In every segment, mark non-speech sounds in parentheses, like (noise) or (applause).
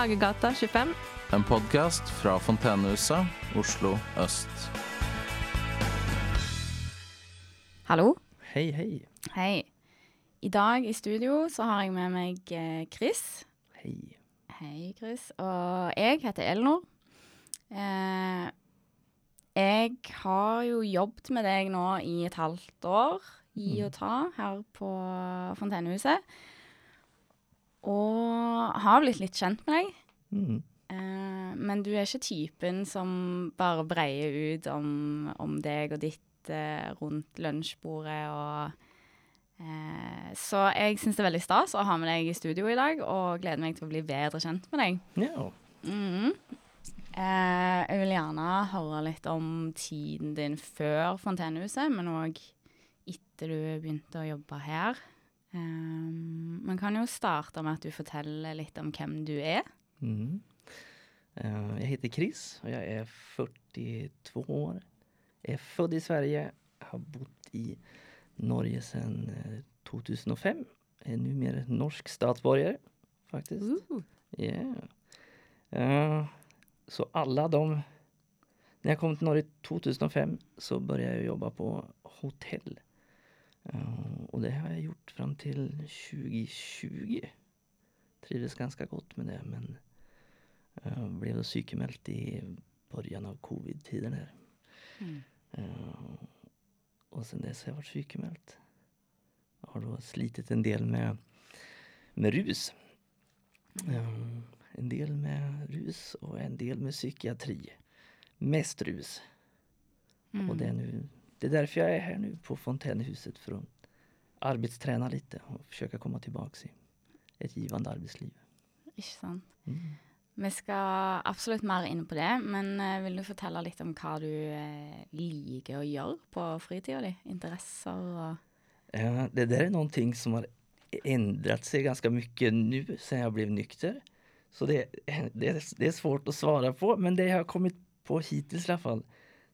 Hagegata 25. En podkast fra Fontenehuset, Oslo øst. Hallo. Hej, hej. Hei. I dag i studio så har jeg med meg eh, Chris. Hej. Hei, Chris. Og jeg heter Elinor. Eh, jeg har jo jobbet med deg nå i et halvt år, gi og ta, her på Fontenehuset. Og har blitt litt kjent med deg. Mm. Eh, men du er ikke typen som bare breier ut om, om deg og ditt eh, rundt lunsjbordet og eh, Så jeg syns det er veldig stas å ha med deg i studio i dag, og gleder meg til å bli bedre kjent med deg. Ja. Mhm. eh, jeg vil gjerne høre litt om tiden din før Fontenehuset, men òg etter du begynte å jobbe her. Um, man kan jo starte med at du forteller litt om hvem du er. Mm. Eh, jag heter Chris och jag är 42 år. Jag är född i Sverige, har bott i Norge sedan eh, 2005. Är numera norsk statsborgare faktiskt. Yeah. Eh, så alla de... När jag kom till Norge 2005 så började jag jobba på hotell. Eh, och det har jag gjort fram till 2020. Trivdes ganska gott med det men eh, blev då psykemält i början av covid-tiden här. Mm. Eh, och sen dess har jag varit psykemält. Jag har då slitit en del med, med rus. Eh, en del med rus och en del med psykiatri. Mest rus. Mm. Och det är, nu, det är därför jag är här nu på Fontänhuset för att arbetsträna lite och försöka komma tillbaks i ett givande arbetsliv. Ikke sant. Mm. Vi skal absolutt mer inn på det, men eh, vil du fortelle litt om hva du eh, liker å gjøre på fritida di? Interesser og Eh, Det där är någonting som har ändrat sig ganska mycket nu sen jag blev nykter. Så det, det, är- det är svårt att svara på, men det jag har kommit på hittills i alla fall,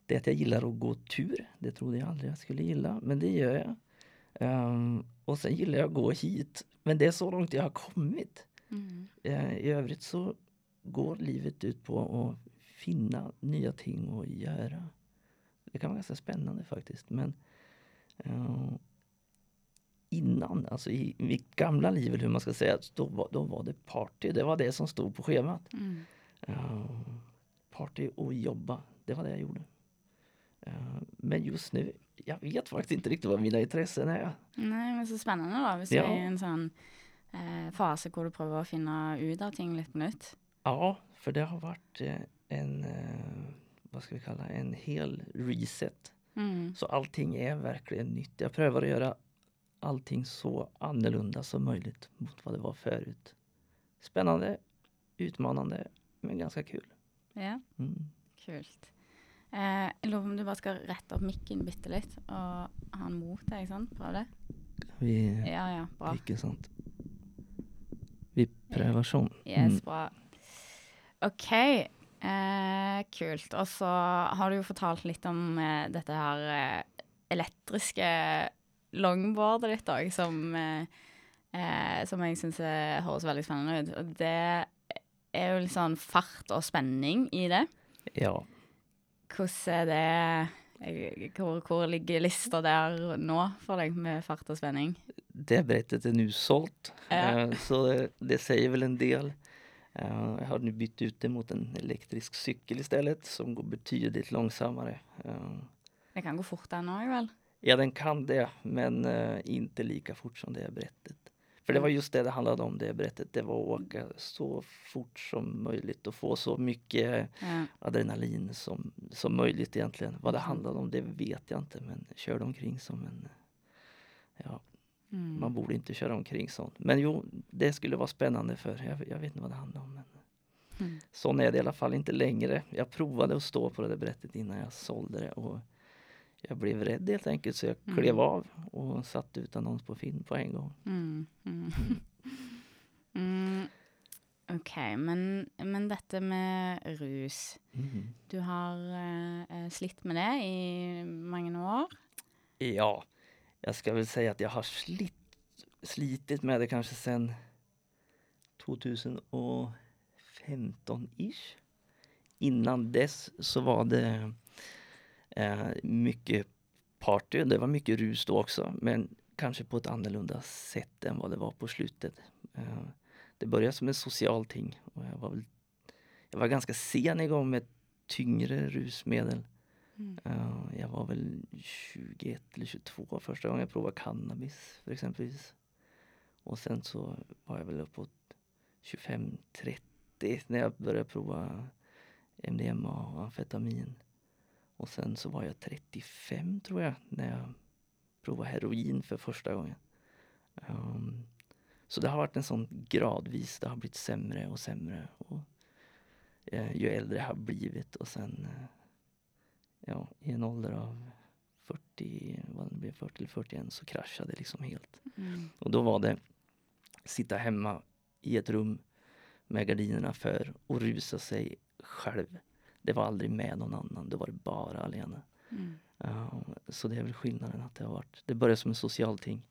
det är att jag gillar att gå tur. Det trodde jag aldrig jag skulle gilla, men det gör jag. Ehm, och sen gillar jag att gå hit, men det är så långt jag har kommit. Eh, I övrigt så går livet ut på att finna nya ting att göra. Det kan vara ganska spännande faktiskt. Men eh, innan, alltså i mitt gamla liv eller hur man ska säga, då var, då var det party. Det var det som stod på schemat. mm. Eh, party och jobba, det var det jag gjorde. Eh, men just nu, jag vet faktiskt inte riktigt vad mina intressen är. Nei, men så spennende, da. Hvis Ja. du er i en sånn eh, fase hvor du prøver å finne ut av ting litt på nytt. Ja, för det har varit eh, en, eh, vad ska vi kalla en hel reset. Mm. Så allting är verkligen nytt. Jag prövar att göra allting så annorlunda som möjligt mot vad det var förut. Spännande, utmanande, men ganska kul. Ja, Mm. kult. Eh, jeg lurer på om du bare skal rette opp mikken bitte litt og ha den mot deg, sant? Prøv det. Vi Ja, ja, bra. Ikke sant. Vi prövar sånn. Yes, Mm. bra. OK. Eh, kult. Og så har du jo fortalt litt om eh, dette her eh, elektriske longboardet ditt òg, som, eh, eh, som jeg syns høres veldig spennende ut. Og det er jo litt sånn fart og spenning i det. Ja. Hvordan er det eh, hvor, hvor ligger lista der nå for deg med fart og spenning? Det brettet är nu sålt. Ja. Eh, Så det, det säger väl en del. Eh, Jag har nu bytt ut det mot en elektrisk cykel istället som går betydligt långsammare. Eh, Det kan gå fort den òg, vel? Ja, den kan det, men eh, inte lika fort som det brettet. För det var just det det handlade om, det brettet. Det var att åka så fort som möjligt och få så mycket Ja. adrenalin som, som möjligt egentligen. Vad det handlade om, det vet jag inte, men körde omkring som en... Ja, Mm. man borde inte köra omkring sånt. Men jo, det skulle vara spännande för jag, jag vet inte vad det handlar om. Men Mm. Sån är det i alla fall inte längre. Jag provade att stå på det där brettet innan jag sålde det och jag blev rädd helt enkelt så jag Mm. klev av och satte ut annons på film på en gång. Mm, mm. mm. (laughs) OK, men, men dette med rus Mm. Du har eh, slitt med det i mange år? Ja, jag ska väl säga att jag har slit, slitit med det kanske sedan 2005 15-ish. Innan dess så var det eh, mycket party. Det var mycket rus då också, men kanske på ett annorlunda sätt än vad det var på slutet. Eh, det började som ett socialt ting och jag var, väl, jag var ganska sen igång med tyngre rusmedel. Mm. Uh, jag var väl 21 eller 22 första gången jag provade cannabis för exempelvis. Och sen så var jag väl uppåt 25-30 när jag började prova MDMA och amfetamin. Och sen så var jag 35 tror jag när jag provade heroin för första gången. Um, så det har varit en sån gradvis, det har blivit sämre och sämre. Och, eh, ju äldre jag har blivit och sen eh, ja, i en ålder av 40, vad det blev, 40 eller 41 så kraschade det liksom helt. Mm. Och då var det sitta hemma i ett rum med gardinerna för och rusa sig själv. Det var aldrig med någon annan, det var bara alena. Mm. Uh, så det är väl skillnaden att det har varit. Det började som en social ting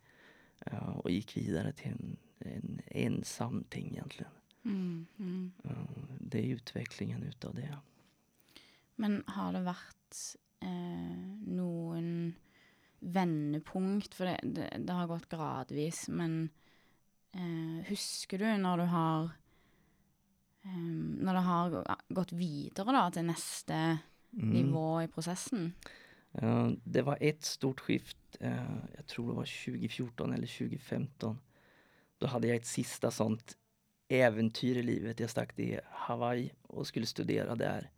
uh, och gick vidare till en, en ensam ting egentligen. Mm. Mm. Uh, det är utvecklingen utav det. Men har det vært eh, noen vendepunkt? For det, det, det har gått gradvis, men eh, husker du når du har eh, Når det har gått videre da, til neste Mm. nivå i prosessen? Eh, det var ett stort skift, eh, jag tror det var 2014 eller 2015. Då hade jag ett sista sånt äventyr i livet. Jag stack till Hawaii och skulle studera där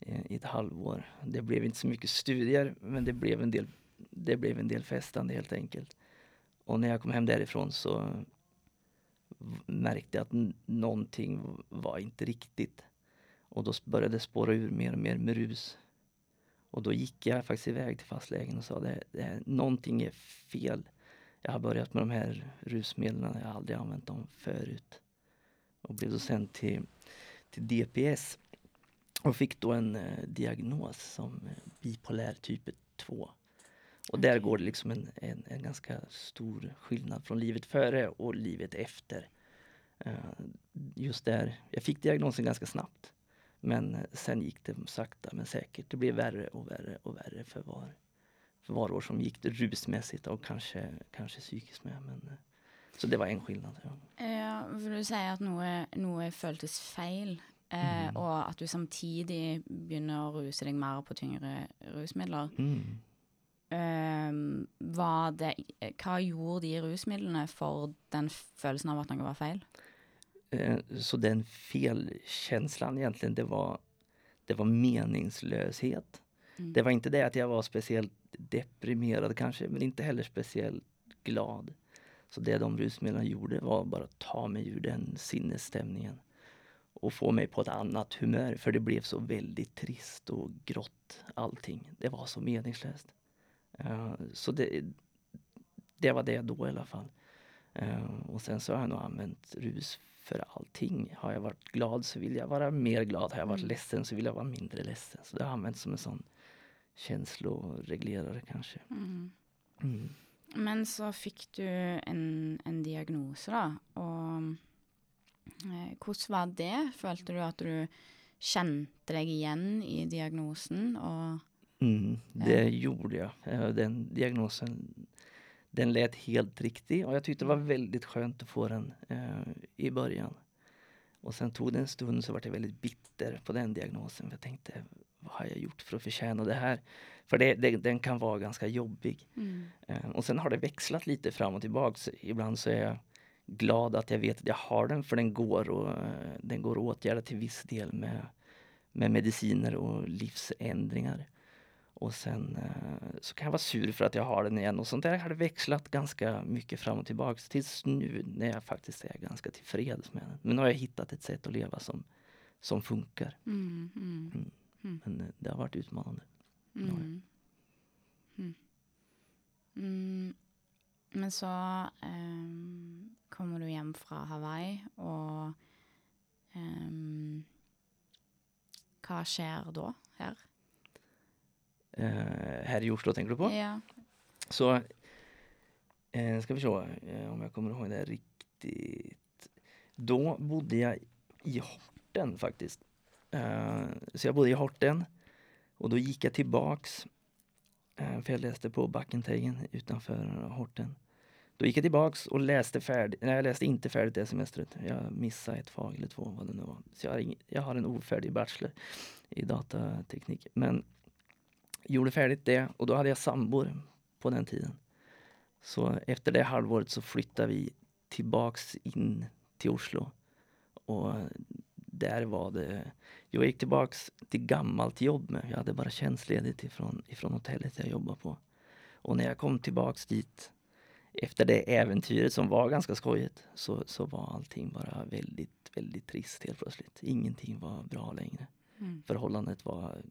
eh, i ett halvår. Det blev inte så mycket studier men det blev en del, det blev en del festande helt enkelt. Och när jag kom hem därifrån så märkte jag att någonting var inte riktigt. Och då började det spåra ur mer och mer med rus. Och då gick jag faktiskt iväg till fastlägen och sa det, det, någonting är fel. Jag har börjat med de här rusmedlen, jag har aldrig använt dem förut. Och blev då sänd till, till DPS och fick då en eh, diagnos som eh, bipolär typ 2. Och där går det liksom en, en, en ganska stor skillnad från livet före och livet efter. Eh, just där, jag fick diagnosen ganska snabbt. Men eh, sen gick det sakta men säkert. Det blev värre och värre och värre för var, för var år som gick rusmässigt och kanske, kanske psykiskt med. Men, eh, så det var en skillnad. Ja. Ja, for du sier at noe, noe føltes feil, eh, Mhm. og at du samtidig begynner å ruse deg mer på tyngre rusmidler. Mm. Var det, hva gjorde de rusmidlene for den følelsen av at noe var feil? Eh, Så den felkänslan egentligen, det var, det var meningslöshet. Mm. Det var inte det att jag var speciellt deprimerad kanske, men inte heller speciellt glad. Så det de rusmedlen gjorde var bara att ta mig ur den sinnesstämningen och få mig på ett annat humör, för det blev så väldigt trist och grått allting. Det var så meningslöst. Eh, så det, det var det då i alla fall. Eh, och sen så har jag nog använt rus för allting. Har jag varit glad så vill jag vara mer glad. Har jag varit Mm. ledsen så vill jag vara mindre ledsen. Så det har använts som en sån känsloreglerare kanske. Mm. Mm. Men så fikk du en, en diagnose, da. Og eh, hvordan var det? Følte du at du kjente deg igjen i diagnosen? Og Mm, det gjorde jag. Eh, Den diagnosen den lät helt riktig och jag tyckte det var väldigt skönt att få den eh, i början. Och sen tog det en stund så var jag väldigt bitter på den diagnosen. Jag tänkte, vad har jag gjort för att förtjäna det här? För det, det, den kan vara ganska jobbig. Eh, och sen har det växlat lite fram och tillbaks. Ibland så är jag glad att jag vet att jag har den för den går, och, eh, den går att åtgärda till viss del med, med mediciner och livsändringar. Och sen eh, så kan jag vara sur för att jag har den igen och sånt där har det växlat ganska mycket fram och tillbaks tills nu när jag faktiskt är ganska tillfreds med den. Men nu har jag hittat ett sätt att leva som, som funkar. mm, mm, Men eh, det har varit utmanande. mm. Mm. Mm. Men så ehm, kommer du hjem fra Hawaii, og ehm, hva skjer da her? Eh, här i Oslo tänker du på? Ja. Så eh, ska vi se eh, om jag kommer ihåg det här riktigt. Då bodde jag i Horten faktiskt. Eh, så jag bodde i Horten och då gick jag tillbaks, eh, för jag läste på Backenteigen utanför Horten. Då gick jag tillbaks och läste färdigt, nej jag läste inte färdigt det semestret. Jag missade ett fag eller två vad det nu var. Så jag har, ing, jag har en ofärdig bachelor i datateknik. Men gjorde färdigt det och då hade jag sambor på den tiden. Så efter det halvåret så flyttade vi tillbaks in till Oslo. Och där var det... Jag gick tillbaks till gammalt jobb med. Jag hade bara tjänstledigt ifrån, ifrån hotellet jag jobbade på. Och när jag kom tillbaks dit efter det äventyret som var ganska skojigt så, så var allting bara väldigt, väldigt trist helt plötsligt. Ingenting var bra längre. Mm. Förhållandet var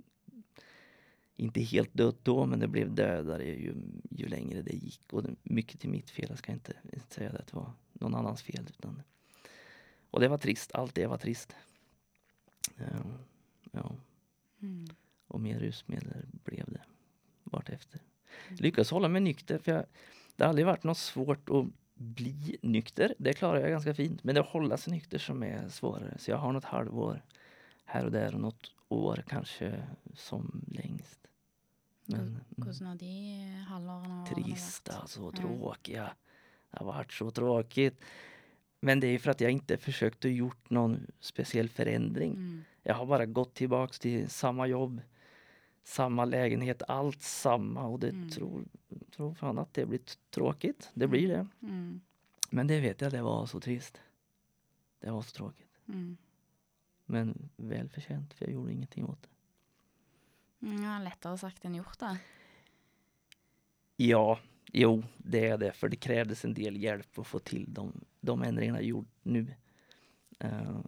inte helt dött då, men det blev dödare ju, ju längre det gick. Och det, mycket till mitt fel, jag ska inte säga att det var någon annans fel. Utan, och det var trist, allt det var trist. Ja, ja. Mm. och mer rusmedel blev det vartefter. Lyckades hålla mig nykter, för jag, det har aldrig varit något svårt att bli nykter. Det klarar jag ganska fint. Men det att hålla sig nykter som är svårare. Så jag har något halvår här och där och något år kanske som längst. Men mm, Hvordan har de halvårene vært? alltså Ja. tråkiga. Det har varit så tråkigt. Men det är för att jag inte försökt att gjort någon speciell förändring. Mm. Jag har bara gått tillbaks till samma jobb, samma lägenhet, allt samma och det Mm. tror, tror fan att det blir tråkigt. Det blir det. Mm. Men det vet jag, det var så trist. Det var så tråkigt. Mm. Men välförtjänt, för jag gjorde ingenting åt det. Mm, Ja, lettere sagt enn gjort, da. Ja, jo, det är det. För det krävdes en del hjälp att få till de, de ändringarna gjort nu. Eh,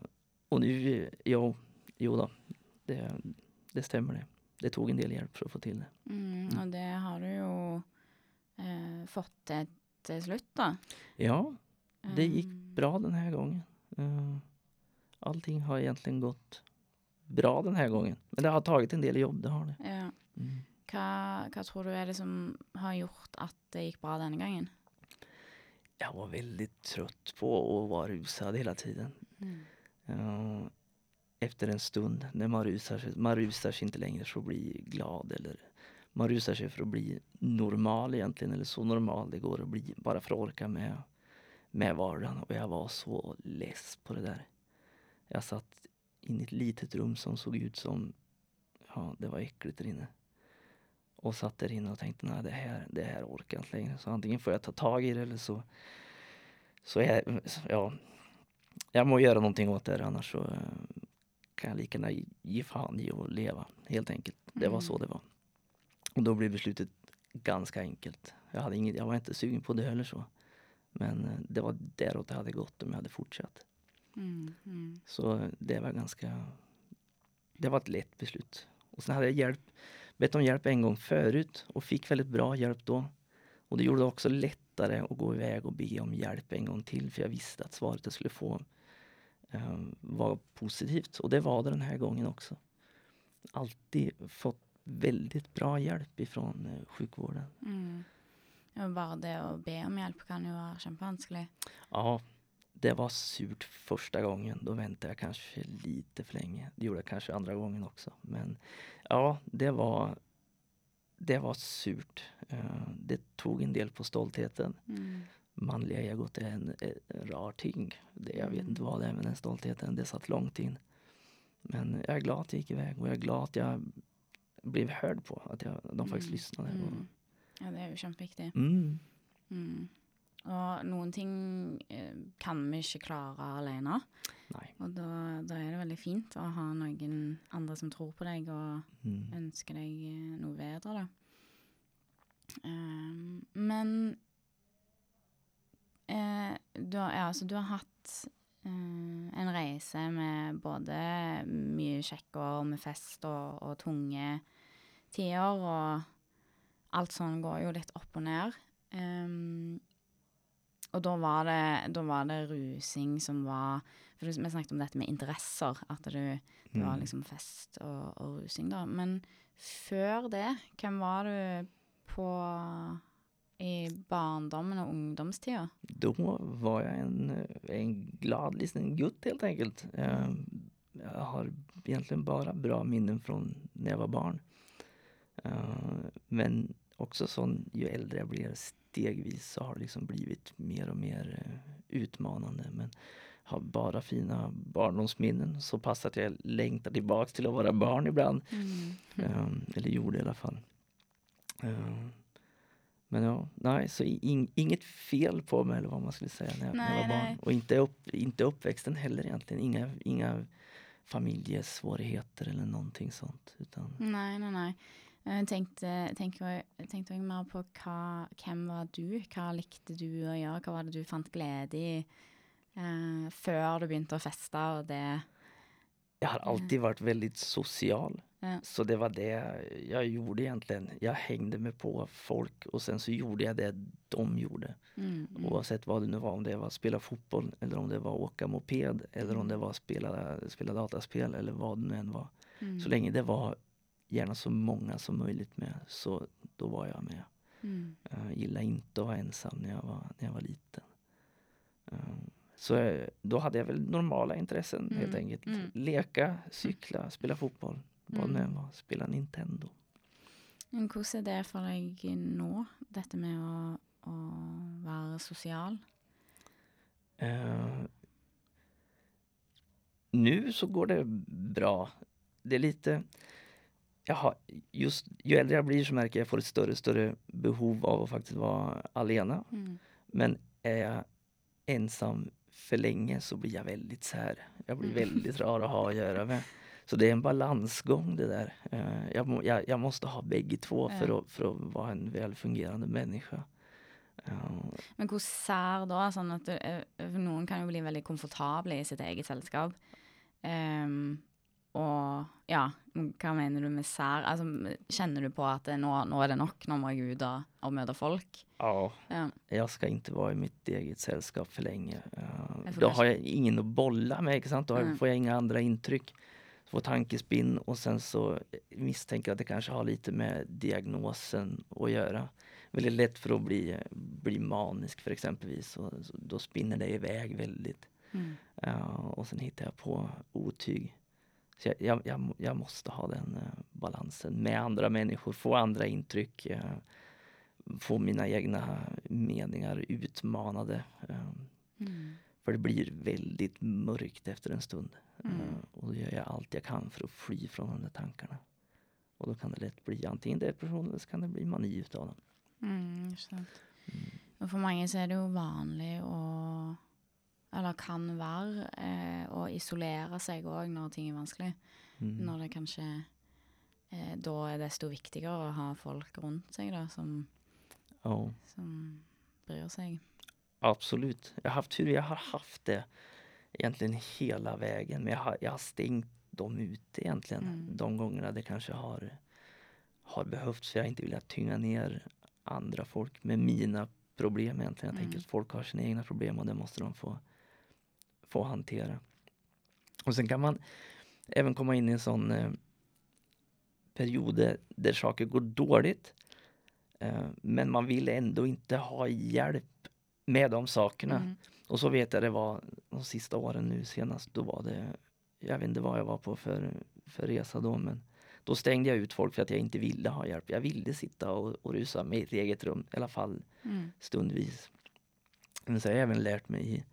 och nu, jo, jo då, det, det stämmer det. Det tog en del hjälp för att få till det. Mm, og det har du jo eh, fått til til slutt, da. Ja, det gick bra den här gången. Eh, allting har egentligen gått bra den här gången. Men det har tagit en del jobb, det har det. Ja. Mm. Hva tror du er det som har gjort at det gikk bra denne gangen? Jag var väldigt trött på att vara rusad hela tiden. Mm. Eh, efter en stund när man rusar sig, man rusar sig inte längre för att bli glad eller man rusar sig för att bli normal egentligen eller så normal det går att bli bara för att orka med, med vardagen och jag var så less på det där. Jag satt in i ett litet rum som såg ut som, ja det var äckligt där inne. Och satt där inne och tänkte nej det här, det här orkar jag inte längre så antingen får jag ta tag i det eller så, så är, ja, jag må göra någonting åt det här, annars så eh, kan jag lika gärna ge fan i att leva helt enkelt. Det var så Mm. det var. Och då blev beslutet ganska enkelt. Jag, hade inget, jag var inte sugen på det eller så. Men eh, det var däråt det hade gått om jag hade fortsatt. Mm. Mm. Så det var ganska... Det var ett lätt beslut. Och sen hade jag hjälp, bett om hjälp en gång förut och fick väldigt bra hjälp då. Och det gjorde det också lättare att gå iväg och be om hjälp en gång till för jag visste att svaret jag skulle få eh, var positivt. Och det var det den här gången också. Alltid fått väldigt bra hjälp ifrån eh, sjukvården. Mm. Ja, bare det å be om hjelp kan jo være kjempevanskelig. Ja, det var surt första gången. Då väntade jag kanske lite för länge. Det gjorde jag kanske andra gången också. Men ja, det var, det var surt. Eh, Det tog en del på stoltheten. Mm. Manliga egot är en, en rar ting. Det, jag vet Mm. inte vad det är med den stoltheten. Det satt långt in. Men jag är glad att jag gick iväg och jag är glad att jag blev hörd på. Att jag, de faktiskt Mm. lyssnade. Mm. Och, Ja, det er jo kjempeviktig. mm, Mm. Og noen ting eh, kan vi ikke klare alene. nej. Og da, da er det veldig fint å ha noen andre som tror på deg og Mm. ønsker deg eh, noe bedre, da. Ehm, men eh, du, har, ja, altså, du har hatt eh, en reise med både mye kjekke år med fest og, og tunge tider, og alt sånn går jo litt opp og ned. Ehm, og da var, det, da var det rusing som var For vi snakket om dette med interesser, at du det var Mm. liksom fest og, og rusing, da. Men før det, hvem var du på i barndommen og ungdomstida? Då var jag en, en glad liten gutt helt enkelt. Eh, jag har egentligen bara bra minnen från när jag var barn. Uh, men också sån, ju äldre jag blir stegvis så har det liksom blivit mer och mer uh, utmanande. Men har bara fina barndomsminnen. Så pass att jag längtar tillbaks till att vara barn ibland. Mm. Um, eller gjorde i alla fall. Um, men ja, nej, så in, inget fel på mig eller vad man skulle säga när jag, nej, när jag var barn. Och inte, upp, inte uppväxten heller egentligen. Inga, inga familjesvårigheter eller någonting sånt. Utan... Nej, nej, nej. Jeg tenkte, tenkte, tenkte jeg mer på hva, hvem var du? Hva likte du å gjøre? Hva var det du fant glede i eh, før du begynte å feste og det Jag har alltid varit väldigt social. Ja. Så det var det jag gjorde egentligen. Jag hängde med på folk och sen så gjorde jag det de gjorde. Mm, mm. Oavsett vad det nu var, om det var spela fotboll eller om det var åka moped eller om mm. det var spela, spela dataspel eller vad det nu än var. Mm. Så länge det var gärna så många som möjligt med så då var jag med. Mm. Jag gillade inte att vara ensam när jag var, när jag var liten. Um, så eh, då hade jag väl normala intressen mm. helt enkelt. Mm. Leka, cykla, spela fotboll. Vad det mm. var. Spela Nintendo. Men hvordan er det for deg nå, dette med å, å være sosial? Uh, nu så går det bra. Det är lite... Jaha, just ju äldre jag blir så märker jag att jag får ett större större behov av att faktiskt vara alena. Mm. Men är jag ensam för länge så blir jag väldigt så här. Jag blir mm. väldigt (laughs) rar att ha att göra med. Så det är en balansgång det där. Eh, jag, jag, jag måste ha bägge två för, att, för att vara en väl fungerande människa. Men hur sär då? Sånn at du, noen kan ju bli väldigt komfortabla i sitt eget sällskap. Um, og ja, hva mener du med sær? Altså, kjenner du på at nå, nå är det nog, nu måste jag ut och, och möta folk? Ja, ja, jag ska inte vara i mitt eget sällskap för länge. Uh, då har jag ingen att bolla med, inte sant? då mm. får jag inga andra intryck. Får tankespinn och sen så misstänker jag att det kanske har lite med diagnosen att göra. Väldigt lätt för att bli, bli manisk för exempelvis. Och, då spinner det iväg väldigt. Mm. Uh, och sen hittar jag på otyg så jag, jag, jag, måste ha den uh, balansen med andra människor, få andra intryck, uh, få mina egna meningar utmanade. Uh, mm. För det blir väldigt mörkt efter en stund. Mm. och då gör jag allt jag kan för att fly från de där tankarna. Och då kan det lätt bli antingen depression eller så kan det bli mani utav dem. Mm, mm. Och för många så är det ju vanligt att eller kan være, eh, å isolere seg òg når ting er vanskelig. Mm. Når det kanskje eh, Da er desto viktigere å ha folk rundt seg da, som, oh. som bryr sig. Absolut. Jag har haft tur. Jag har haft det egentligen hela vägen. Men jag har, jag har stängt dem ute egentligen. Mm. De gångerna det kanske har, har behövts. För jag har inte velat tynga ner andra folk med mina problem egentligen. Jag mm. tänker att folk har sina egna problem och det måste de få få hantera. Och sen kan man även komma in i en sån eh, period där saker går dåligt. Eh, men man vill ändå inte ha hjälp med de sakerna. Mm. Och så vet jag det var de sista åren nu senast, då var det, jag vet inte vad jag var på för, för resa då men då stängde jag ut folk för att jag inte ville ha hjälp. Jag ville sitta och, och rusa med ett eget rum, i alla fall mm. stundvis. Men så har jag även lärt mig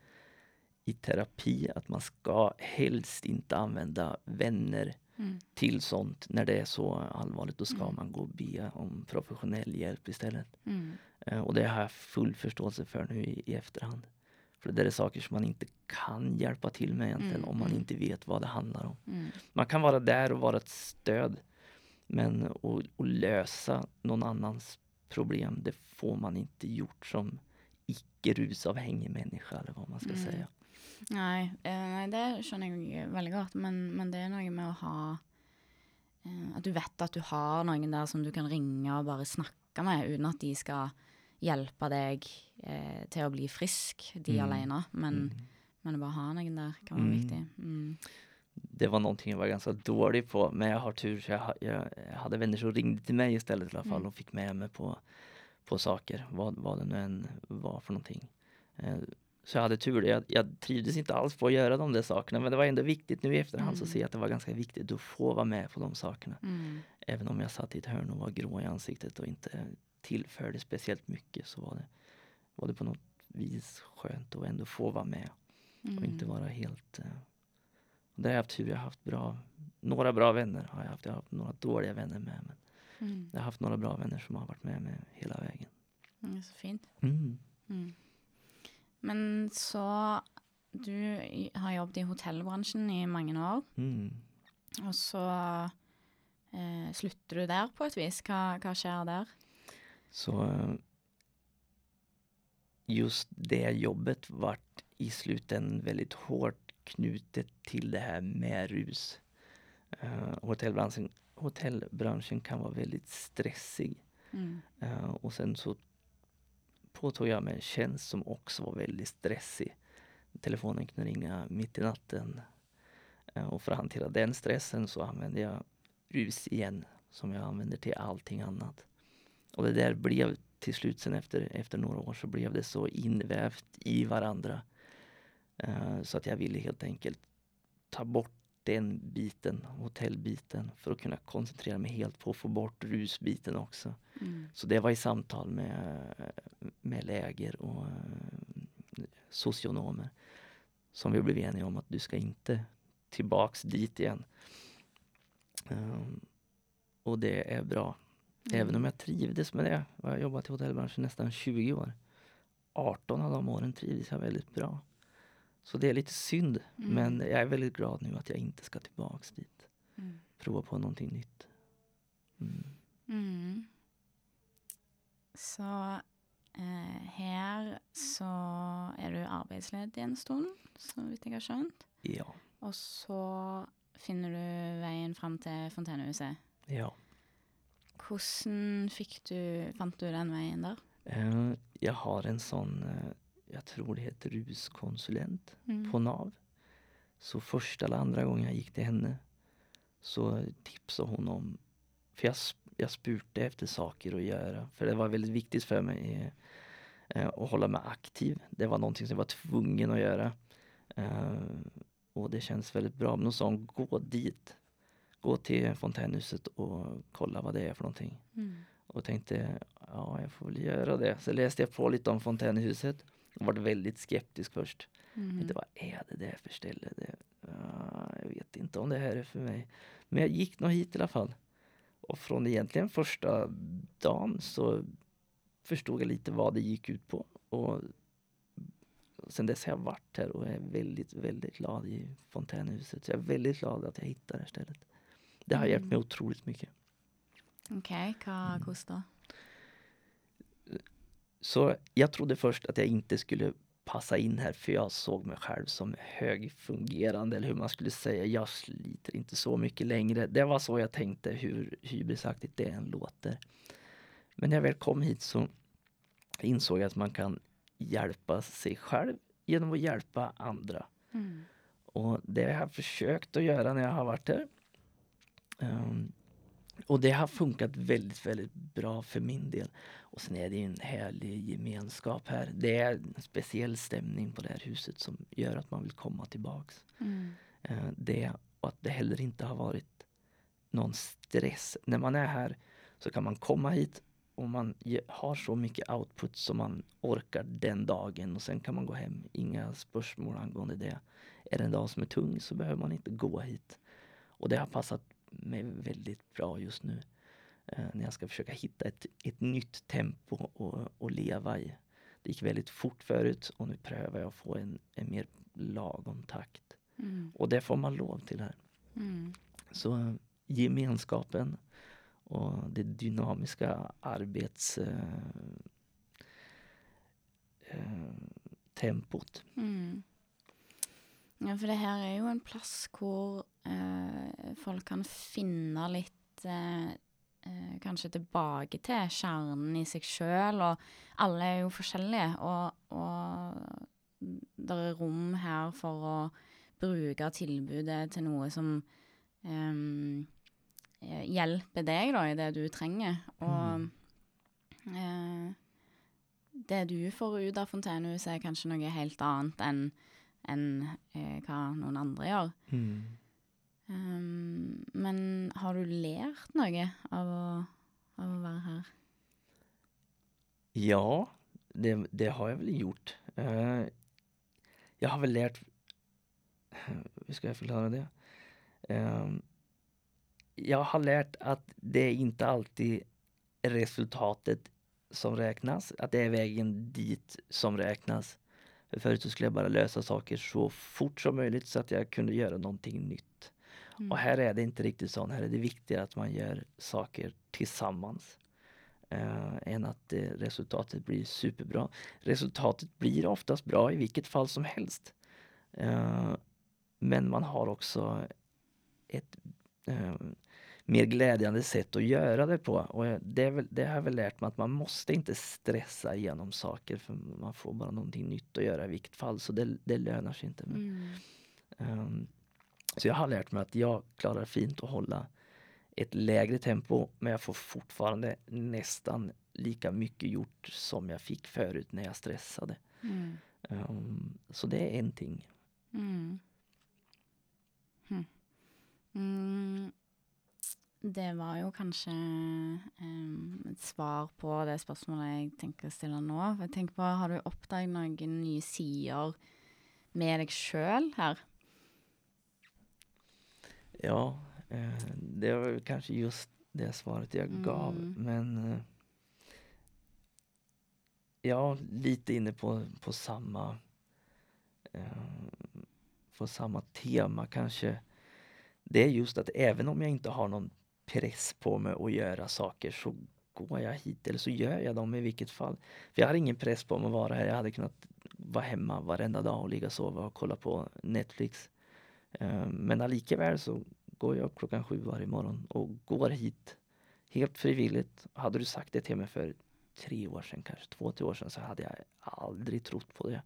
i terapi att man ska helst inte använda vänner mm. till sånt när det är så allvarligt. Då ska mm. man gå och be om professionell hjälp istället. Mm. Uh, och det har jag full förståelse för nu i, i efterhand. För det är saker som man inte kan hjälpa till med egentligen mm, om man mm. inte vet vad det handlar om. Mm. Man kan vara där och vara ett stöd. Men att lösa någon annans problem, det får man inte gjort som icke rusavhängig människa eller vad man ska säga. Nei, eh, nei, det skjønner jeg veldig godt, men, men, det er noe med å ha eh, At du vet at du har noen der som du kan ringe og bare snakke med, uten at de skal hjelpe deg eh, til å bli frisk, de mm. alene. Men, mm. men å bare ha noen der kan være mm. viktig. Mm. Det var någonting jag var ganska dålig på, men jag har tur så jag, jag, jag hade vänner som ringde till mig istället i alla fall mm. och fick med mig på, på saker, vad, vad det nu än var för någonting. Eh, Så jag hade tur. Jag, jag trivdes inte alls på att göra de där sakerna men det var ändå viktigt nu i efterhand så Mm. ser jag att det var ganska viktigt att få vara med på de sakerna. Mm. Även om jag satt i ett hörn och var grå i ansiktet och inte tillförde speciellt mycket så var det, var det på något vis skönt att ändå få vara med och inte Mm. vara helt... Eh, där har jag haft tur. Jag har haft bra, några bra vänner har jag haft. Jag har haft några dåliga vänner med. Men Mm. jag har haft några bra vänner som har varit med mig hela vägen. Mm, så fint. Mm. Men så Du har jobbet i hotellbransjen i mange år, Mm. og så eh, slutter du der på et vis. Hva, hva skjer der? Så eh, just det jobbet vart i slutändan väldigt hårt knutet till det här med rus. Eh, hotellbranschen, hotellbranschen kan vara väldigt stressig. Mm. Eh, och sen så påtog jag mig en tjänst som också var väldigt stressig. Telefonen kunde ringa mitt i natten. Eh, och för att hantera den stressen så använde jag rus igen som jag använder till allting annat. Och det där blev till slut sen efter, efter några år så blev det så invävt i varandra. Eh, så att jag ville helt enkelt ta bort den biten, hotellbiten, för att kunna koncentrera mig helt på att få bort rusbiten också. Mm. Så det var i samtal med, med läger och eh, socionomer som vi blev eniga om att du ska inte tillbaks dit igen. Ehm, och det är bra. Även om jag trivdes med det. Jag har jobbat i hotellbranschen nästan 20 år. 18 av de åren trivdes jag väldigt bra. Så det är lite synd. Mm. Men jag är väldigt glad nu att jag inte ska tillbaks dit. Mm. Prova på någonting nytt. Mm. Mm. Så eh, her så er du arbeidsledig en stund, vidt jeg har skjønt. Ja. Og så finner du veien fram til Fontenehuset. ja. Hvordan fikk du, fant du den veien der? Eh, jag har en sån, eh, jag tror det heter ruskonsulent Mm. på NAV. Så första eller andra gången jag gick till henne så tipsade hon om, för jag, jag spurte efter saker att göra. För det var väldigt viktigt för mig eh, att hålla mig aktiv. Det var någonting som jag var tvungen att göra. Eh, och det känns väldigt bra. Men hon sa gå dit. Gå till fontänhuset och kolla vad det är för någonting. Mm. Och tänkte, ja jag får väl göra det. Så läste jag på lite om fontänhuset. Och var väldigt skeptisk först. Mm. Tänkte, vad är det där för ställe? Det, ja, jag vet inte om det här är för mig. Men jag gick nog hit i alla fall. Och från egentligen första dagen så förstod jag lite vad det gick ut på. Och sen dess har jag varit här och är väldigt, väldigt glad i fontänhuset. Så jag är väldigt glad att jag hittade det här stället. Det har hjälpt mig otroligt mycket. OK, hva, hvordan da? Så jag trodde först att jag inte skulle passa in här för jag såg mig själv som högfungerande eller hur man skulle säga. Jag sliter inte så mycket längre. Det var så jag tänkte hur hybrisaktigt det än låter. Men när jag väl kom hit så insåg jag att man kan hjälpa sig själv genom att hjälpa andra. Mm. Och det har jag försökt att göra när jag har varit här. Ehm, och det har funkat väldigt, väldigt bra för min del. Och sen är det en härlig gemenskap här. Det är en speciell stämning på det här huset som gör att man vill komma tillbaks. Mm. Eh, det och att det heller inte har varit någon stress. När man är här så kan man komma hit och man har så mycket output som man orkar den dagen och sen kan man gå hem. Inga spörsmål angående det. Är det en dag som är tung så behöver man inte gå hit. Och det har passat mig väldigt bra just nu. Eh, när jag ska försöka hitta ett, ett nytt tempo och, och leva i. Det gick väldigt fort förut och nu prövar jag att få en, en mer lagom takt. Mm. Och det får man lov till här. Mm. Så eh, gemenskapen och det dynamiska arbets eh, eh, tempot. Mm. Ja, for det her er jo en plass hvor eh, folk kan finne litt eh, eh, Kanskje tilbake til kjernen i seg sjøl, og alle er jo forskjellige. Og, og det er rom her for å bruke tilbudet til noe som eh, hjelper deg da, i det du trenger. Og eh, det du får ut av fontenehuset, er kanskje noe helt annet enn enn eh, hva noen andre gjør. Mm. Um, men har du lært noe av å, av å være her? Ja, det, det har jag väl gjort. Uh, jag har väl lärt... Hur ska jag förklara det? Uh, jag har lärt att det inte alltid är resultatet som räknas, att det är vägen dit som räknas. Förut så skulle jag bara lösa saker så fort som möjligt så att jag kunde göra någonting nytt. Mm. Och här är det inte riktigt så. Här är det viktigare att man gör saker tillsammans. Eh, än att eh, resultatet blir superbra. Resultatet blir oftast bra i vilket fall som helst. Eh, men man har också ett eh, mer glädjande sätt att göra det på. Och det, väl, det har jag väl lärt mig att man måste inte stressa igenom saker för man får bara någonting nytt att göra i vilket fall. Så det, det lönar sig inte. Men, Mm. Ehm, så jag har lärt mig att jag klarar fint att hålla ett lägre tempo men jag får fortfarande nästan lika mycket gjort som jag fick förut när jag stressade. Mm. Ehm, så det är en ting. Mm. Hm. Mm. Det var jo kanskje em, et svar på det spørsmålet jeg tenker å stille nå. Jeg tenker på, Har du oppdaget noen nye sider med deg sjøl her? Ja, eh, det var kanske just det svaret jag gav. Mm. Men eh, ja, lite inne på, på samma eh, på samma tema kanske. Det är just att även om jag inte har någon press på mig att göra saker så går jag hit eller så gör jag dem i vilket fall. För jag har ingen press på mig att vara här. Jag hade kunnat vara hemma varenda dag och ligga och sova och kolla på Netflix. Eh, men likaväl så går jag upp klockan sju varje morgon och går hit helt frivilligt. Hade du sagt det till mig för tre år sedan, kanske två, tre år sedan så hade jag aldrig trott på det.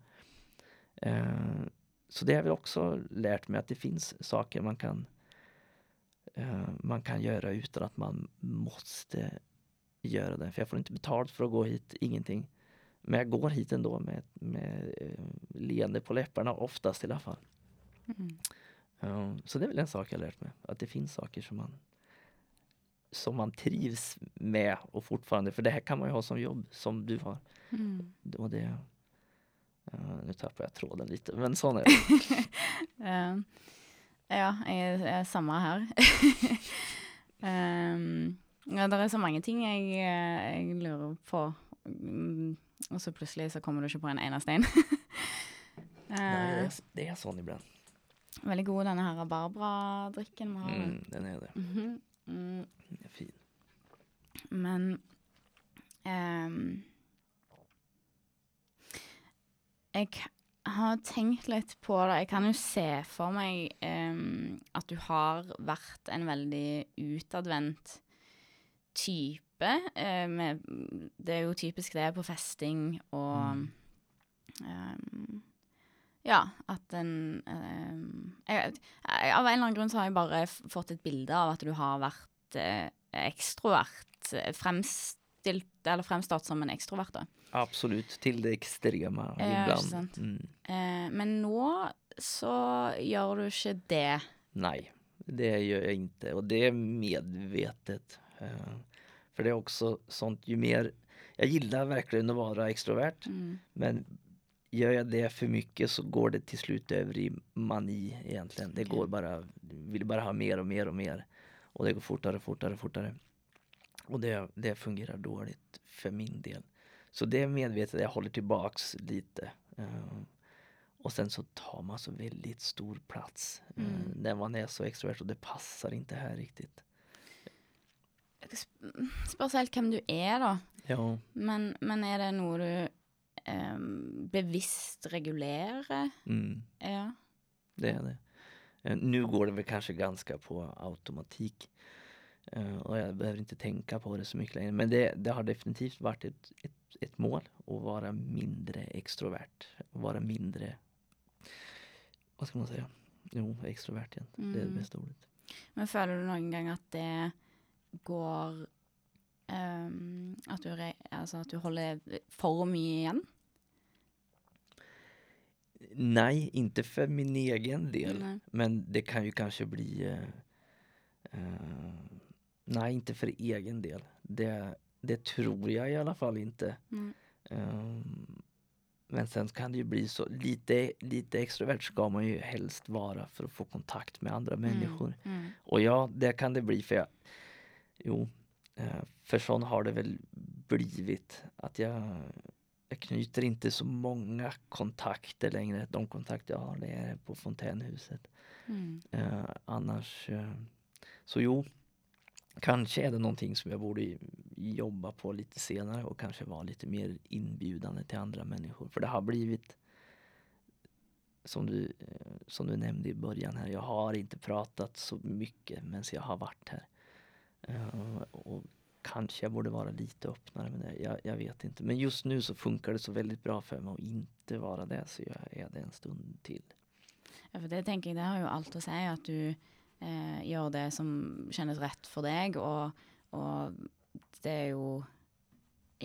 Eh, så det har jag väl också lärt mig att det finns saker man kan eh, man kan göra utan att man måste göra det. För jag får inte betalt för att gå hit, ingenting. Men jag går hit ändå med, med leende på läpparna, oftast i alla fall. Mm. Ja, så det är väl en sak jag lärt mig. Att det finns saker som man som man trivs med och fortfarande, för det här kan man ju ha som jobb som du har. Mm. Och det, ja, nu tappar jag tråden lite, men sån är (laughs) (laughs) det. Eh, ja, jeg er samme her. um, ja, det er så mange ting jeg, eh, jeg lurer på, mm, og så plutselig så kommer du ikke på en eneste en. (laughs) Nej, det, är, det är sån ibland. Veldig god denne her Barbara-drikken vi har. Mm, den är det. Mhm. Mm, Den är fin. men ehm, Jeg har tenkt litt på det. Jeg kan jo se for meg ehm, at du har vært en veldig utadvendt type. med, det er jo typisk det på festing og ehm, Ja, at en ehm, jeg, jeg, Av en eller annen grunn så har jeg bare fått et bilde av at du har vært eh, ekstrovert. eh, Fremstilt, eller fremstått som en ekstrovert, da. Absolut, till det ibland. sant. Mm. Eh, men nå så gjør du ikke det. Nej, det gör jag inte och det är medvetet. Eh, För det är också sånt, ju mer, jag gillar verkligen att vara extrovert Mm. men gör jag det för mycket så går det till slut över i mani egentligen. Det går bara, vill bara ha mer och mer och mer. Och det går fortare, fortare, fortare. Och det, det fungerar dåligt för min del. Så det är medvetet, jag håller tillbaks lite. Eh, och sen så tar man så väldigt stor plats eh, Mm. när man är så extrovert och det passar inte här riktigt. Sp- Spørs helt hvem du er, da. Ja, Men, men er det noe du ehm, bevisst regulerer? mm, Ja. det är det. Eh, Nu går det väl kanske ganska på automatik. Eh, Och jag behöver inte tänka på det så mycket längre. Men det, det har definitivt varit ett, ett, ett mål att vara mindre extrovert. Vara mindre, vad ska man säga? Jo, extrovert igen. Det är det Mm. bästa ordet. Men føler du noen gang at det går ehm, at, du re altså at du holder for mye igjen? Nej, inte för min egen del. Nej. Men det kan ju kanske bli... Eh, eh, nej, inte för egen del. Det, det tror jag i alla fall inte. Mm. Ehm, men sen kan det ju bli så, lite, lite extrovert ska man ju helst vara för att få kontakt med andra människor. Mm. Mm. Och ja, det kan det bli för jag, jo, eh, för sån har det väl blivit att jag, jag knyter inte så många kontakter längre. De kontakter jag har det är på fontänhuset. Mm. Eh, annars, eh, så jo, kanske är det någonting som jag borde jobba på lite senare och kanske vara lite mer inbjudande till andra människor. För det har blivit, som du, eh, som du nämnde i början här, jag har inte pratat så mycket medan jag har varit här. Eh, och kanske jag borde vara lite öppnare med det, jag, jag vet inte. Men just nu så funkar det så väldigt bra för mig att inte vara det, så jag är det en stund till. Ja, for det tenker jeg, det har jo alt å si, at du eh, gjør det som kjennes rett for deg, og, og det er jo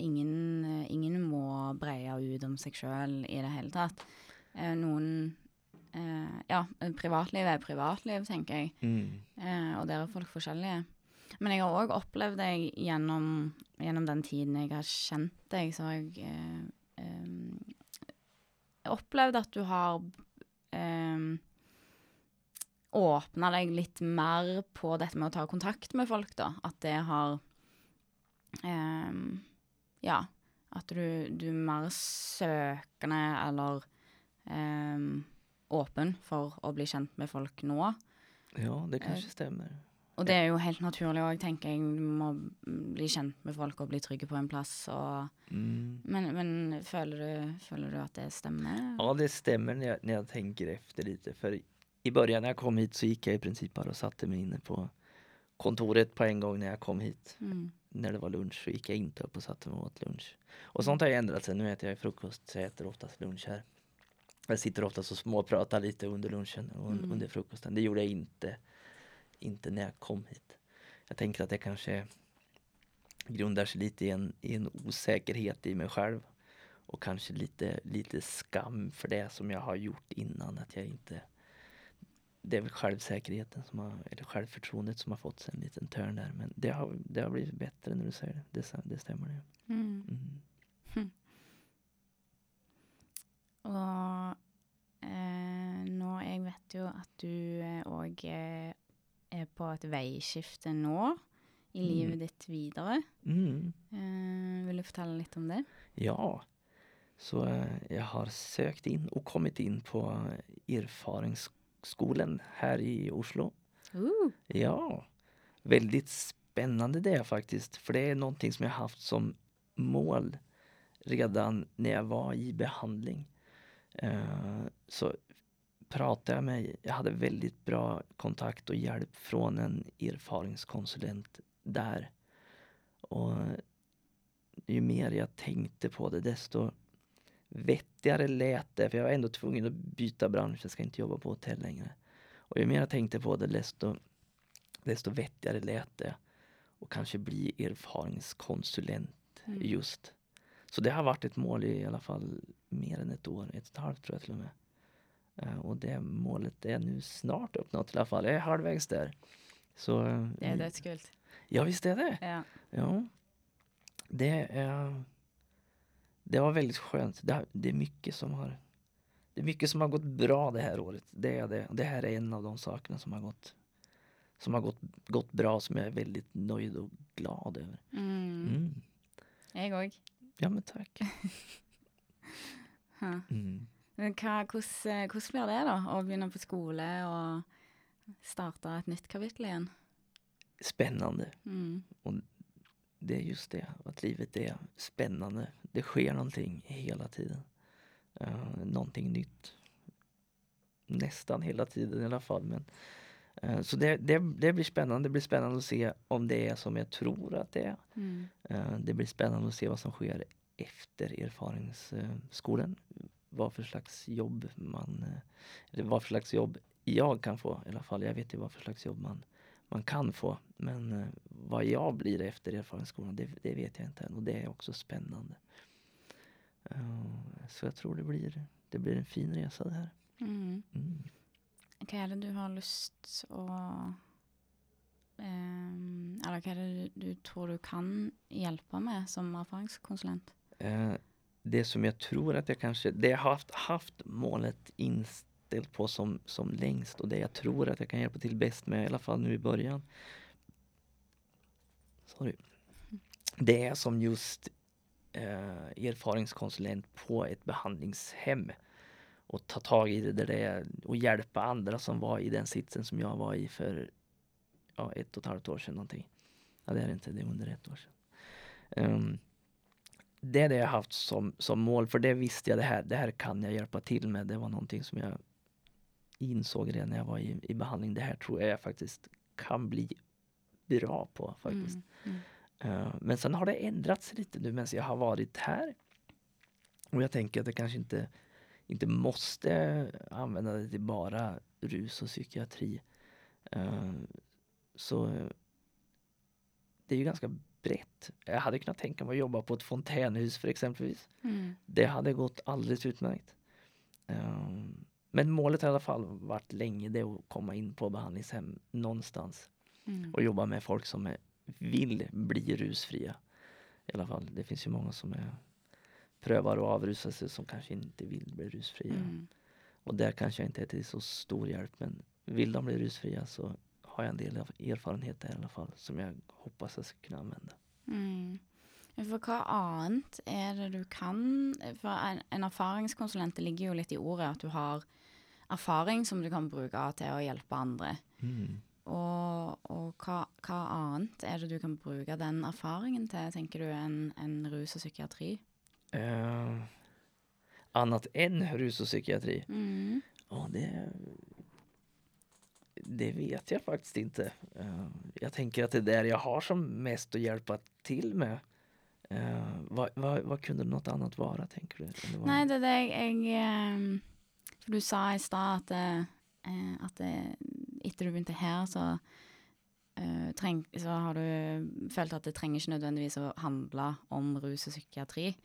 ingen, ingen må breie ut om seg sjøl i det hele tatt. Eh, noen eh, Ja, privatliv er privatliv, tenker jeg, eh, og der er folk forskjellige. Men jeg har òg opplevd deg gjennom, gjennom den tiden jeg har kjent deg, så har jeg eh, eh, opplevd at du har um, åpna deg litt mer på dette med å ta kontakt med folk, da. At det har ehm, Ja. At du, du er mer søkende eller åpen for å bli kjent med folk nå. Ja, det kanske stämmer. Og det er jo helt naturlig òg, tenker jeg. Du må bli kjent med folk og bli trygge på en plass. Og, Mm. men men føler, du, føler du at det stemmer? Ja, det stämmer när jag, när jag tänker efter lite. För i början när jag kom hit så gick jag i princip bara och satte mig inne på kontoret på en gång när jag kom hit. Mm. När det var lunch så gick jag inte upp och satte mig och åt lunch. Och sånt har ju ändrat sig. Nu äter jag frukost så jag äter oftast lunch här. Jag sitter oftast och småpratar lite under lunchen och Mm. under frukosten. Det gjorde jag inte, inte när jag kom hit. Jag tänker att det kanske grundar sig lite i en, i en osäkerhet i mig själv. Och kanske lite, lite skam för det som jag har gjort innan. Att jag inte... Det är väl självsäkerheten som har, eller självförtroendet som har fått sig en liten törn där. Men det har, det har blivit bättre när du säger det. Det, det stämmer det. Mm. Mm. Og eh, nå Jeg vet jo at du òg eh, er på et veiskifte nå i Mm. livet ditt videre. Mm. Eh, vil du fortelle litt om det? Ja, så eh, jag har sökt in och kommit in på eh, erfaringsskolan här i Oslo. Uh. Ja, väldigt spännande det är faktiskt. För det är någonting som jag haft som mål redan när jag var i behandling. Eh, så pratade jag med, jag hade väldigt bra kontakt och hjälp från en erfaringskonsulent där. Och ju mer jag tänkte på det desto vettigare lät det. För jag var ändå tvungen att byta bransch, jag ska inte jobba på hotell längre. Och ju mer jag tänkte på det desto, desto vettigare lät det. Och kanske bli erfaringskonsulent Mm. just. Så det har varit ett mål i alla fall mer än ett år, ett och ett halvt tror jag till och med. Eh, och det målet är nu snart uppnått i alla fall. Jag är halvvägs där. Så, eh, Det i- dødskult. Ja, visst är det. Ja. Ja. Det är... Det var väldigt skönt. Det, det är mycket som har... Det är mycket som har gått bra det här året. Det är det. Det här är en av de sakerna som har gått som har gått, gått bra som jag är väldigt nöjd och glad över. Mm. Mm. Jeg òg. Ja, men tack. (laughs) Huh. Mm. Hva, hvordan, hvordan blir det, da? Å begynne på skole og starte et nytt kapittel igjen? Spännande. Mm. Det är just det, att livet är spännande. Det sker någonting hela tiden. Uh, någonting nytt. Nästan hela tiden i alla fall. Men, eh, så det, det, det blir spännande. Det blir spännande att se om det är som jag tror att det är. Mm. Eh, det blir spännande att se vad som sker efter erfaringsskolan. Vad för slags jobb man, eh, eller vad för slags jobb jag kan få i alla fall. Jag vet ju vad för slags jobb man, man kan få. Men eh, vad jag blir efter erfarenhetsskolan, det, det vet jag inte än. Och det är också spännande. Eh, så jag tror det blir, det blir en fin resa det här. Mm. Mm. Det du har lyst å ehm, Eller hva er det du, du tror du kan hjelpe med som erfaringskonsulent? Eh, det som jag tror att jag kanske, det jag haft, haft målet inställt på som, som längst och det jag tror att jag kan hjälpa till bäst med i alla fall nu i början. Sorry. Det är som just eh, erfaringskonsulent på ett behandlingshem och ta tag i det där det är och hjälpa andra som var i den sitsen som jag var i för ja, ett och ett halvt år sedan någonting. Ja, det är inte, det är under ett år sedan. Ehm, det är det jag haft som, som mål, för det visste jag det här, det här kan jag hjälpa till med. Det var någonting som jag insåg redan när jag var i, i behandling. Det här tror jag jag faktiskt kan bli bra på faktiskt. Mm. Eh, men sen har det ändrats lite nu medan jag har varit här. Och jag tänker att jag kanske inte, inte måste använda det till bara rus och psykiatri. Eh, så eh, det är ju ganska brett. Jag hade kunnat tänka mig att jobba på ett fontänhus för exempelvis. Mm. Det hade gått alldeles utmärkt. Um, men målet har i alla fall varit länge det att komma in på behandlingshem någonstans Mm. och jobba med folk som är, vill bli rusfria. I alla fall, det finns ju många som är, prövar att avrusa sig som kanske inte vill bli rusfria. Mm. Och där kanske jag inte är till så stor hjälp men vill de bli rusfria så har jag en del av erfarenhet där i alla fall som jag hoppas jag ska kunna använda. Mm. For hva annet er det du kan? For en, en erfaringskonsulent, det ligger jo litt i ordet at du har erfaring som du kan bruke til å hjelpe andre. Og, og hva, hva annet er det du kan bruke den erfaringen til, tenker du, enn enn rus og psykiatri? Eh, annat än rus och psykiatri? Mm. Ja, det, det vet jag faktiskt inte. Eh, jag tänker att det är där jag har som mest att hjälpa till med. Eh, vad, vad, vad kunde något annat vara, tänker du? Eller vad- det är det jag, ehm, för du sa i stad att det, eh, eh det, du begynte här så, treng, så har du følt att det trenger ikke nødvendigvis å handle om rus och psykiatri.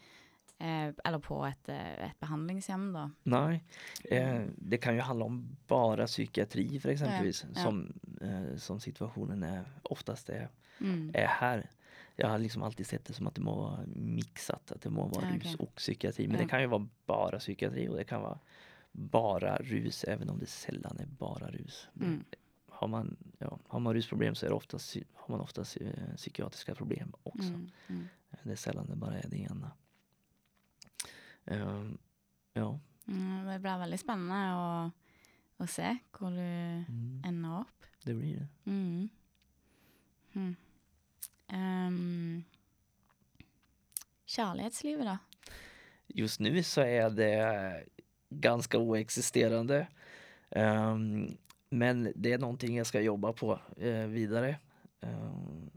Eh, eller på et, eh, et behandlingshjem, da. Nej, eh, det kan ju handla om bara psykiatri för exempelvis. ja. Som, eh, som situationen är, oftast är, Mm. är här. Jag har liksom alltid sett det som att det må vara mixat, att det må vara Ja, rus okej. och psykiatri. Men Ja. det kan ju vara bara psykiatri och det kan vara bara rus även om det sällan är bara rus. Mm. Har, man, ja, har man rusproblem så är det oftast, har man oftast eh, psykiatriska problem också. Mm. Mm. Det är sällan det bara är det ena. Ehm, ja. Mm, det blir veldig spennende å, å se hvor du Mm, ender opp. det blir det. Mm. Mm. Ehm, kjærlighetslivet, da? Just nu så är det ganska oexisterande. Ehm, men det är någonting jag ska jobba på eh, vidare. Ehm,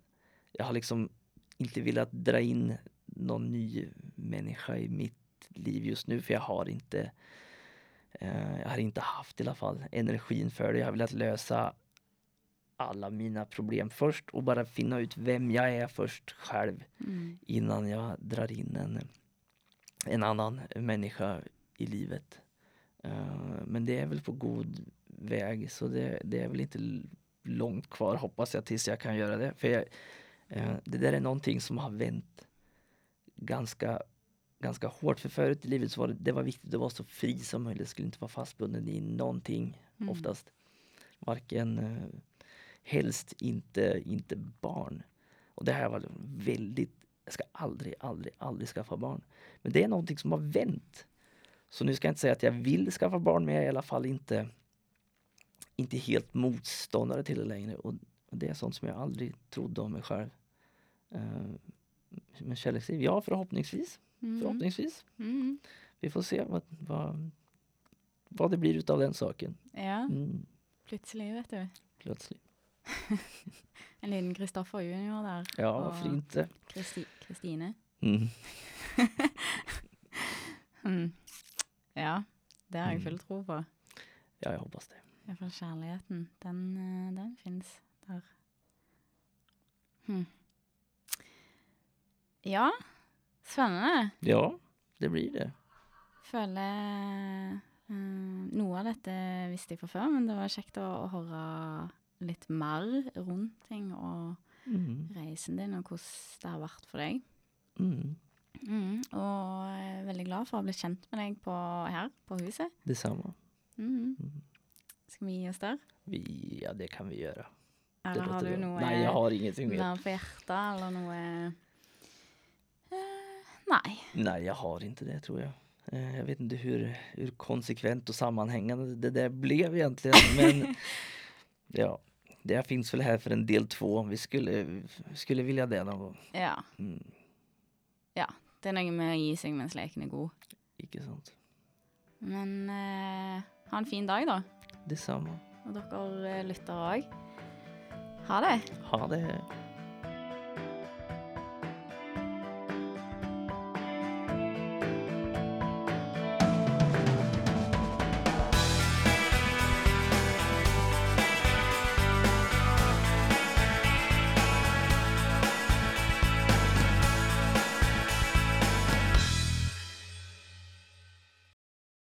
jag har liksom inte velat dra in någon ny människa i mitt liv just nu för jag har inte eh, jag har inte haft i alla fall energin för det. Jag har velat lösa alla mina problem först och bara finna ut vem jag är först själv Mm. innan jag drar in en, en annan människa i livet. Eh, men det är väl på god väg så det, det är väl inte långt kvar hoppas jag tills jag kan göra det. För jag, eh, det där är någonting som har vänt ganska, ganska hårt. För förut i livet så var det, det var viktigt att vara så fri som möjligt. Jag skulle inte vara fastbunden i någonting Mm. oftast. Varken, eh, helst inte, inte barn. Och det här var väldigt, jag ska aldrig, aldrig, aldrig skaffa barn. Men det är någonting som har vänt. Så nu ska jag inte säga att jag vill skaffa barn, men jag är i alla fall inte, inte helt motståndare till det längre. Och, och det är sånt som jag aldrig trodde om mig själv. Uh, men kärleksliv, ja förhoppningsvis. Mm. Förhoppningsvis. Mm. Vi får se vad, vad, vad det blir utav den saken. Ja, Mm, plutselig, vet du. plötsligt. (laughs) En liten Kristoffer junior der. Ja, varför inte? Kristi Kristine. Mm. (laughs) Mm. Ja, det har jeg Mm. full tro på. Ja, jag hoppas det. Iallfall kjærligheten. Den, eh, den fins. Der. Hm. Ja, spennende. Ja, det blir det. Føler eh, Noe av dette visste jeg fra før, men det var kjekt å, å høre litt mer rundt ting og Mm. reisen din, og hvordan det har vært for deg. Mm. Mm, og jeg er veldig glad for å blitt kjent med deg på, her på huset. Detsamma. Mm. Skal vi gi oss der? Vi, ja, det kan vi göra. Det Eller har du noe Nej, jag har ingenting mer på hjertet, eller noe Nei. Nej, jag har inte det tror jag. Eh, Jag vet inte hur, hur konsekvent och sammanhängande det där blev egentligen. (laughs) Men ja, det finns väl här för en del två. Vi skulle, skulle vilja det någon gång. Ja. Mm, Det er noe med å gi seg mens leken er god. icke sant. Men eh, ha en fin dag, da. Detsamma. Og dere eh, lyttere òg. Ha det. Ha det.